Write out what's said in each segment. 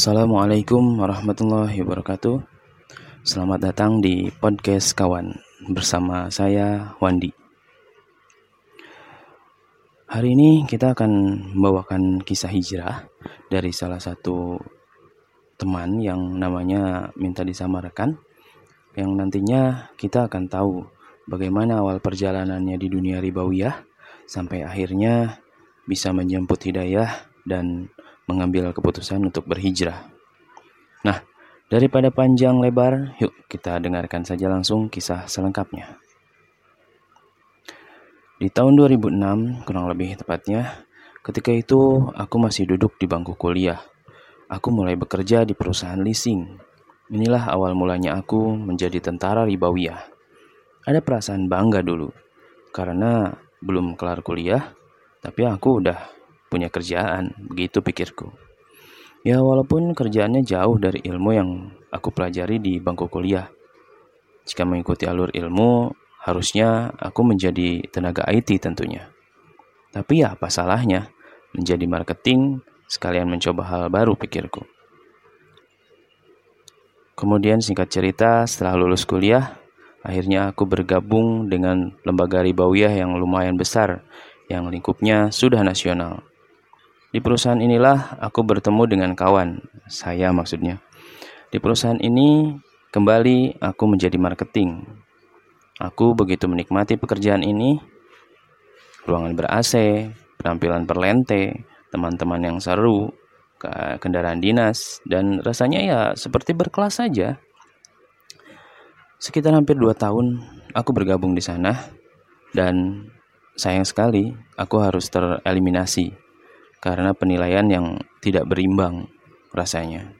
Assalamualaikum warahmatullahi wabarakatuh. Selamat datang di podcast kawan bersama saya Wandi. Hari ini kita akan membawakan kisah hijrah dari salah satu teman yang namanya minta disamarkan yang nantinya kita akan tahu bagaimana awal perjalanannya di dunia ribawiyah sampai akhirnya bisa menjemput hidayah dan mengambil keputusan untuk berhijrah. Nah, daripada panjang lebar, yuk kita dengarkan saja langsung kisah selengkapnya. Di tahun 2006, kurang lebih tepatnya, ketika itu aku masih duduk di bangku kuliah. Aku mulai bekerja di perusahaan leasing. Inilah awal mulanya aku menjadi tentara ribawiyah. Ada perasaan bangga dulu, karena belum kelar kuliah, tapi aku udah punya kerjaan, begitu pikirku. Ya walaupun kerjaannya jauh dari ilmu yang aku pelajari di bangku kuliah. Jika mengikuti alur ilmu, harusnya aku menjadi tenaga IT tentunya. Tapi ya apa salahnya menjadi marketing sekalian mencoba hal baru pikirku. Kemudian singkat cerita setelah lulus kuliah, akhirnya aku bergabung dengan lembaga ribawiyah yang lumayan besar yang lingkupnya sudah nasional. Di perusahaan inilah aku bertemu dengan kawan, saya maksudnya. Di perusahaan ini kembali aku menjadi marketing. Aku begitu menikmati pekerjaan ini. Ruangan ber-AC, penampilan perlente, teman-teman yang seru, kendaraan dinas, dan rasanya ya seperti berkelas saja. Sekitar hampir dua tahun aku bergabung di sana, dan sayang sekali aku harus tereliminasi karena penilaian yang tidak berimbang rasanya.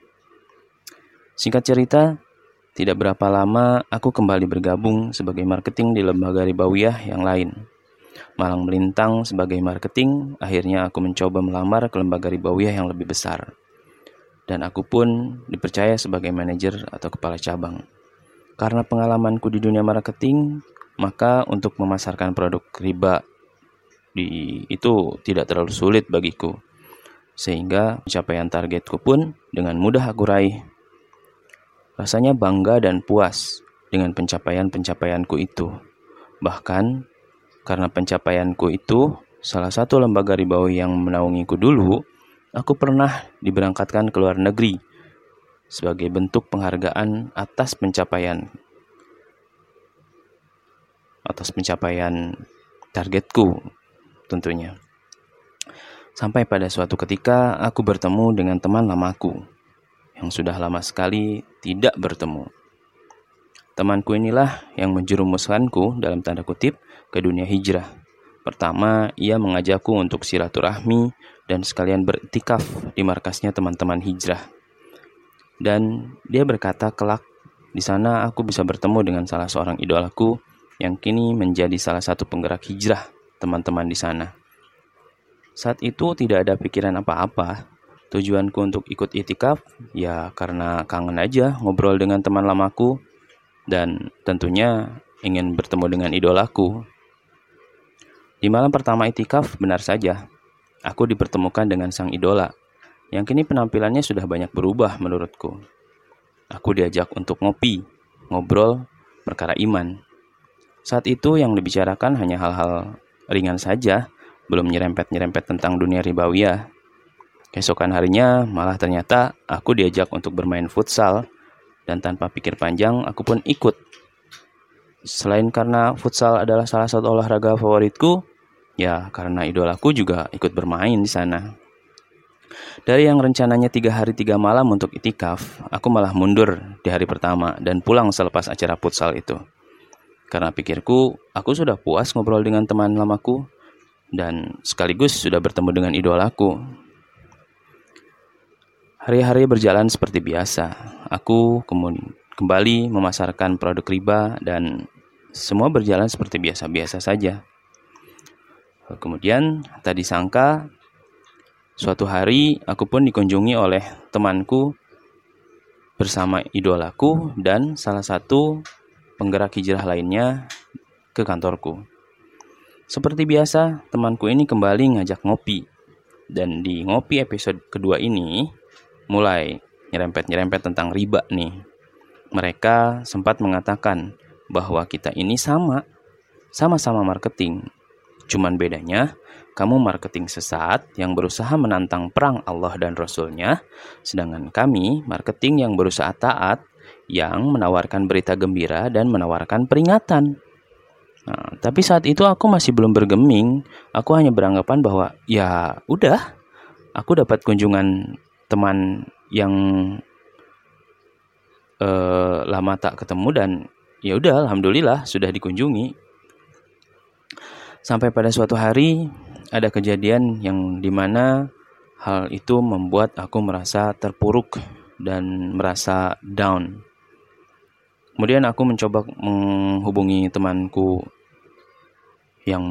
Singkat cerita, tidak berapa lama aku kembali bergabung sebagai marketing di lembaga ribawiyah yang lain. Malang melintang sebagai marketing, akhirnya aku mencoba melamar ke lembaga ribawiyah yang lebih besar. Dan aku pun dipercaya sebagai manajer atau kepala cabang. Karena pengalamanku di dunia marketing, maka untuk memasarkan produk riba di itu tidak terlalu sulit bagiku. Sehingga pencapaian targetku pun dengan mudah aku raih. Rasanya bangga dan puas dengan pencapaian-pencapaianku itu. Bahkan karena pencapaianku itu salah satu lembaga ribawi yang menaungiku dulu, aku pernah diberangkatkan ke luar negeri sebagai bentuk penghargaan atas pencapaian atas pencapaian targetku tentunya. Sampai pada suatu ketika aku bertemu dengan teman lamaku yang sudah lama sekali tidak bertemu. Temanku inilah yang menjerumuskanku dalam tanda kutip ke dunia hijrah. Pertama, ia mengajakku untuk silaturahmi dan sekalian bertikaf di markasnya teman-teman hijrah. Dan dia berkata kelak di sana aku bisa bertemu dengan salah seorang idolaku yang kini menjadi salah satu penggerak hijrah teman-teman di sana. Saat itu tidak ada pikiran apa-apa. Tujuanku untuk ikut itikaf ya karena kangen aja ngobrol dengan teman lamaku dan tentunya ingin bertemu dengan idolaku. Di malam pertama itikaf benar saja, aku dipertemukan dengan sang idola yang kini penampilannya sudah banyak berubah menurutku. Aku diajak untuk ngopi, ngobrol perkara iman. Saat itu yang dibicarakan hanya hal-hal ringan saja, belum nyerempet-nyerempet tentang dunia ribawiyah. Keesokan harinya malah ternyata aku diajak untuk bermain futsal dan tanpa pikir panjang aku pun ikut. Selain karena futsal adalah salah satu olahraga favoritku, ya karena idolaku juga ikut bermain di sana. Dari yang rencananya tiga hari tiga malam untuk itikaf, aku malah mundur di hari pertama dan pulang selepas acara futsal itu. Karena pikirku, aku sudah puas ngobrol dengan teman lamaku dan sekaligus sudah bertemu dengan idolaku. Hari-hari berjalan seperti biasa. Aku kemudian kembali memasarkan produk riba dan semua berjalan seperti biasa-biasa saja. Kemudian tadi sangka suatu hari aku pun dikunjungi oleh temanku bersama idolaku dan salah satu penggerak hijrah lainnya ke kantorku. Seperti biasa, temanku ini kembali ngajak ngopi. Dan di ngopi episode kedua ini, mulai nyerempet-nyerempet tentang riba nih. Mereka sempat mengatakan bahwa kita ini sama, sama-sama marketing. Cuman bedanya, kamu marketing sesat yang berusaha menantang perang Allah dan Rasulnya, sedangkan kami marketing yang berusaha taat, yang menawarkan berita gembira dan menawarkan peringatan. Nah, tapi saat itu aku masih belum bergeming, aku hanya beranggapan bahwa ya udah, aku dapat kunjungan teman yang uh, lama tak ketemu dan ya udah alhamdulillah sudah dikunjungi. Sampai pada suatu hari ada kejadian yang di mana hal itu membuat aku merasa terpuruk dan merasa down. Kemudian aku mencoba menghubungi temanku yang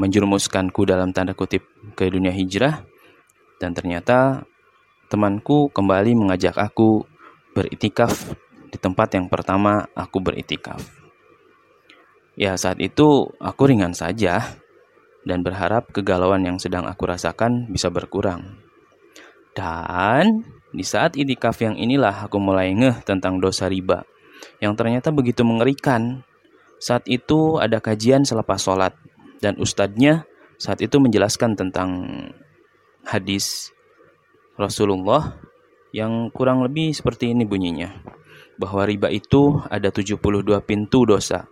menjerumuskanku dalam tanda kutip ke dunia hijrah dan ternyata temanku kembali mengajak aku beritikaf di tempat yang pertama aku beritikaf. Ya, saat itu aku ringan saja dan berharap kegalauan yang sedang aku rasakan bisa berkurang. Dan di saat itikaf yang inilah aku mulai ngeh tentang dosa riba yang ternyata begitu mengerikan. Saat itu ada kajian selepas sholat dan ustadznya saat itu menjelaskan tentang hadis Rasulullah yang kurang lebih seperti ini bunyinya. Bahwa riba itu ada 72 pintu dosa.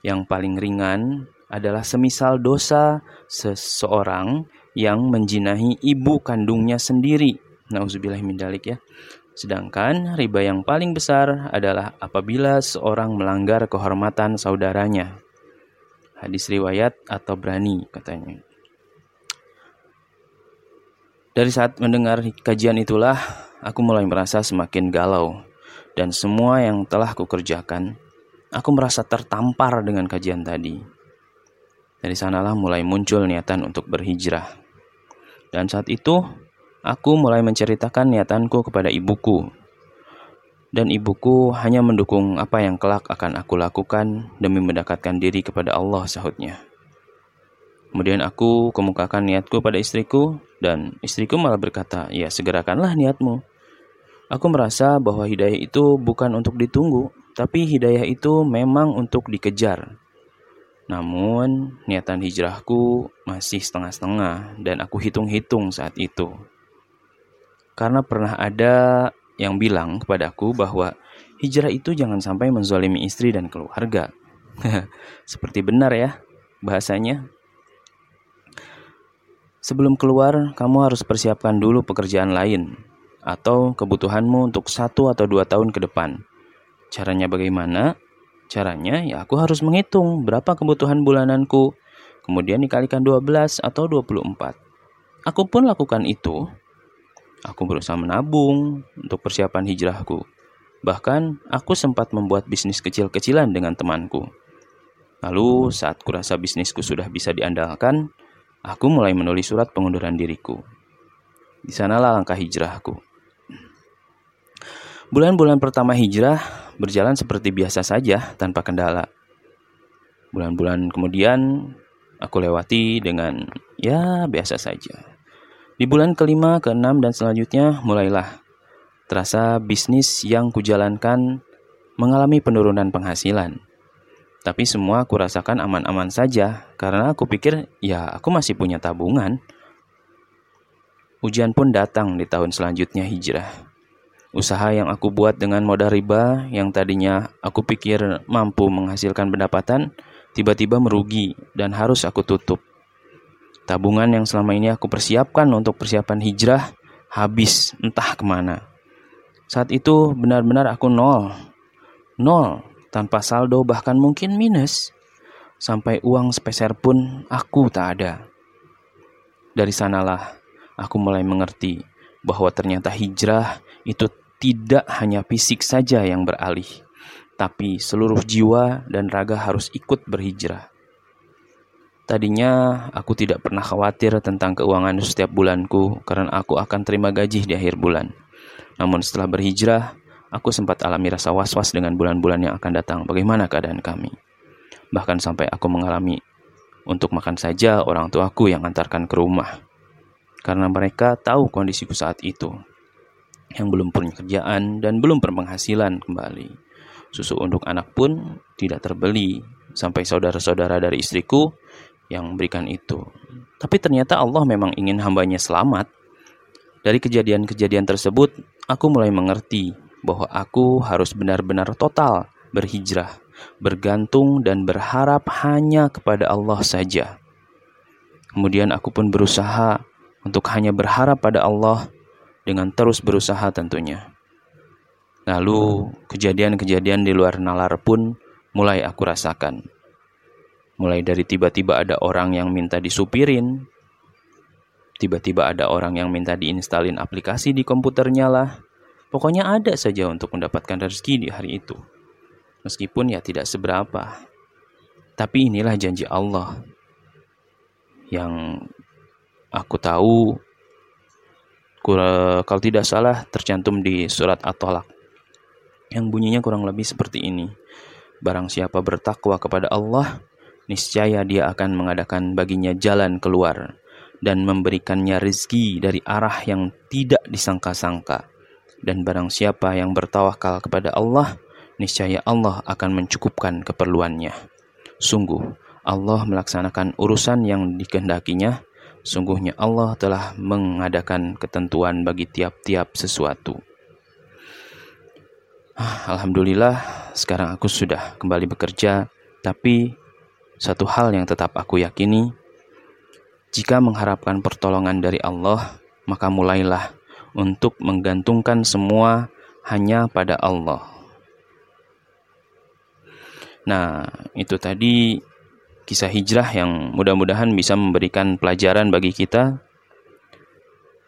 Yang paling ringan adalah semisal dosa seseorang yang menjinahi ibu kandungnya sendiri. Nauzubillah min ya. Sedangkan riba yang paling besar adalah apabila seorang melanggar kehormatan saudaranya. Hadis riwayat atau berani katanya. Dari saat mendengar kajian itulah, aku mulai merasa semakin galau. Dan semua yang telah kukerjakan, aku merasa tertampar dengan kajian tadi. Dari sanalah mulai muncul niatan untuk berhijrah. Dan saat itu, aku mulai menceritakan niatanku kepada ibuku. Dan ibuku hanya mendukung apa yang kelak akan aku lakukan demi mendekatkan diri kepada Allah sahutnya. Kemudian aku kemukakan niatku pada istriku dan istriku malah berkata, ya segerakanlah niatmu. Aku merasa bahwa hidayah itu bukan untuk ditunggu, tapi hidayah itu memang untuk dikejar. Namun, niatan hijrahku masih setengah-setengah dan aku hitung-hitung saat itu. Karena pernah ada yang bilang kepadaku bahwa hijrah itu jangan sampai menzolimi istri dan keluarga. Seperti benar ya bahasanya. Sebelum keluar, kamu harus persiapkan dulu pekerjaan lain atau kebutuhanmu untuk satu atau dua tahun ke depan. Caranya bagaimana? Caranya ya aku harus menghitung berapa kebutuhan bulananku, kemudian dikalikan 12 atau 24. Aku pun lakukan itu. Aku berusaha menabung untuk persiapan hijrahku. Bahkan aku sempat membuat bisnis kecil-kecilan dengan temanku. Lalu saat kurasa bisnisku sudah bisa diandalkan, Aku mulai menulis surat pengunduran diriku. Di sanalah langkah hijrahku. Bulan-bulan pertama hijrah berjalan seperti biasa saja tanpa kendala. Bulan-bulan kemudian aku lewati dengan ya biasa saja. Di bulan kelima, keenam, dan selanjutnya mulailah terasa bisnis yang kujalankan mengalami penurunan penghasilan. Tapi semua aku rasakan aman-aman saja karena aku pikir ya aku masih punya tabungan. Ujian pun datang di tahun selanjutnya hijrah. Usaha yang aku buat dengan modal riba yang tadinya aku pikir mampu menghasilkan pendapatan, tiba-tiba merugi dan harus aku tutup. Tabungan yang selama ini aku persiapkan untuk persiapan hijrah habis entah ke mana. Saat itu benar-benar aku nol. Nol tanpa saldo bahkan mungkin minus. Sampai uang sepeser pun aku tak ada. Dari sanalah aku mulai mengerti bahwa ternyata hijrah itu tidak hanya fisik saja yang beralih, tapi seluruh jiwa dan raga harus ikut berhijrah. Tadinya aku tidak pernah khawatir tentang keuangan setiap bulanku karena aku akan terima gaji di akhir bulan. Namun setelah berhijrah, Aku sempat alami rasa was-was dengan bulan-bulan yang akan datang. Bagaimana keadaan kami? Bahkan sampai aku mengalami untuk makan saja orang tuaku yang antarkan ke rumah. Karena mereka tahu kondisiku saat itu. yang belum punya kerjaan dan belum berpenghasilan kembali. Susu untuk anak pun tidak terbeli sampai saudara-saudara dari istriku yang memberikan itu. Tapi ternyata Allah memang ingin hambanya selamat. Dari kejadian-kejadian tersebut, aku mulai mengerti bahwa aku harus benar-benar total berhijrah, bergantung dan berharap hanya kepada Allah saja. Kemudian aku pun berusaha untuk hanya berharap pada Allah dengan terus berusaha tentunya. Lalu kejadian-kejadian di luar nalar pun mulai aku rasakan. Mulai dari tiba-tiba ada orang yang minta disupirin, tiba-tiba ada orang yang minta diinstalin aplikasi di komputernya lah. Pokoknya ada saja untuk mendapatkan rezeki di hari itu. Meskipun ya tidak seberapa. Tapi inilah janji Allah yang aku tahu kalau tidak salah tercantum di surat At-Talaq yang bunyinya kurang lebih seperti ini. Barang siapa bertakwa kepada Allah, niscaya dia akan mengadakan baginya jalan keluar dan memberikannya rezeki dari arah yang tidak disangka-sangka. Dan barang siapa yang bertawakal kepada Allah, niscaya Allah akan mencukupkan keperluannya. Sungguh, Allah melaksanakan urusan yang dikehendakinya Sungguhnya Allah telah mengadakan ketentuan bagi tiap-tiap sesuatu. Ah, Alhamdulillah, sekarang aku sudah kembali bekerja, tapi satu hal yang tetap aku yakini, jika mengharapkan pertolongan dari Allah, maka mulailah untuk menggantungkan semua hanya pada Allah. Nah, itu tadi kisah hijrah yang mudah-mudahan bisa memberikan pelajaran bagi kita.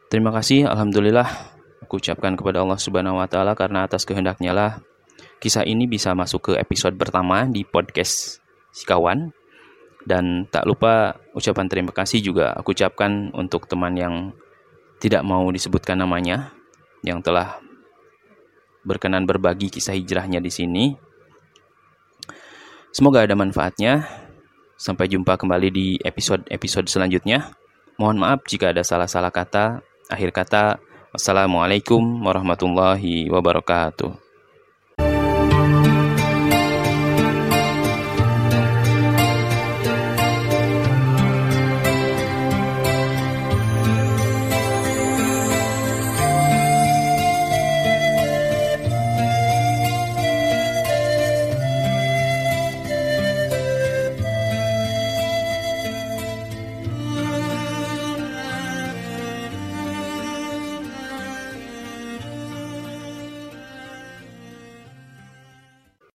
Terima kasih, Alhamdulillah, aku ucapkan kepada Allah Subhanahu wa Ta'ala karena atas kehendaknya lah kisah ini bisa masuk ke episode pertama di podcast Sikawan. Dan tak lupa ucapan terima kasih juga aku ucapkan untuk teman yang tidak mau disebutkan namanya, yang telah berkenan berbagi kisah hijrahnya di sini. Semoga ada manfaatnya. Sampai jumpa kembali di episode-episode selanjutnya. Mohon maaf jika ada salah-salah kata. Akhir kata, wassalamualaikum warahmatullahi wabarakatuh.